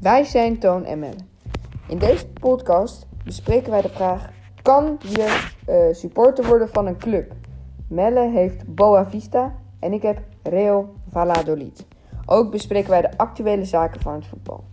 Wij zijn Toon en Melle. In deze podcast bespreken wij de vraag: kan je eh, supporter worden van een club? Melle heeft Boa Vista en ik heb Real Valladolid. Ook bespreken wij de actuele zaken van het voetbal.